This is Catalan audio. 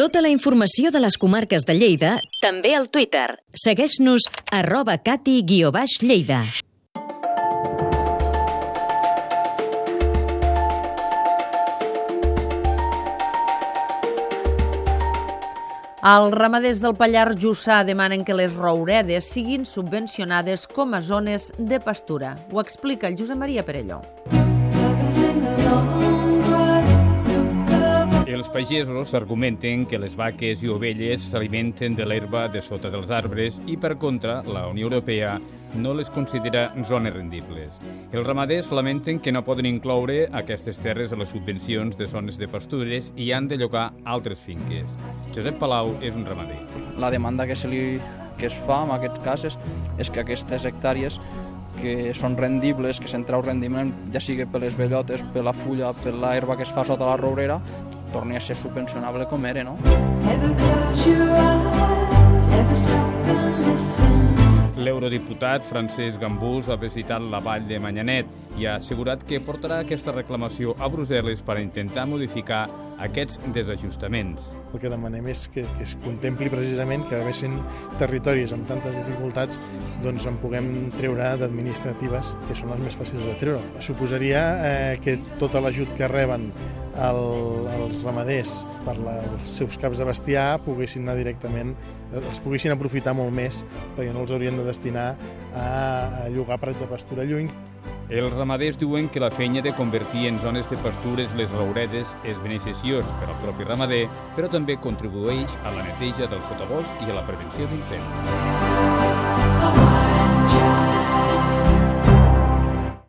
Tota la informació de les comarques de Lleida, també al Twitter. Segueix-nos arroba cati-lleida. Els ramaders del Pallars Jussà demanen que les rouredes siguin subvencionades com a zones de pastura. Ho explica el Josep Maria Perelló. Els pagesos argumenten que les vaques i ovelles s'alimenten de l'herba de sota dels arbres i, per contra, la Unió Europea no les considera zones rendibles. Els ramaders lamenten que no poden incloure aquestes terres a les subvencions de zones de pastures i han de llogar altres finques. Josep Palau és un ramader. La demanda que, se li, que es fa en aquest cas és, és que aquestes hectàrees que són rendibles, que se'n treu rendiment, ja sigui per les bellotes, per la fulla, per la herba que es fa sota la rourera, torni a ser subvencionable com era, no? L'eurodiputat Francesc Gambús ha visitat la vall de Manyanet i ha assegurat que portarà aquesta reclamació a Brussel·les per intentar modificar aquests desajustaments. El que demanem és que, que es contempli precisament que haguessin territoris amb tantes dificultats doncs en puguem treure d'administratives que són les més fàcils de treure. Suposaria eh, que tot l'ajut que reben el, els ramaders per la, els seus caps de bestiar poguessin anar directament, els poguessin aprofitar molt més perquè no els haurien de destinar a, a llogar prats de pastura lluny. Els ramaders diuen que la feina de convertir en zones de pastures les rouredes és beneficiós per al propi ramader, però també contribueix a la neteja del sotabosc i a la prevenció d'incendis.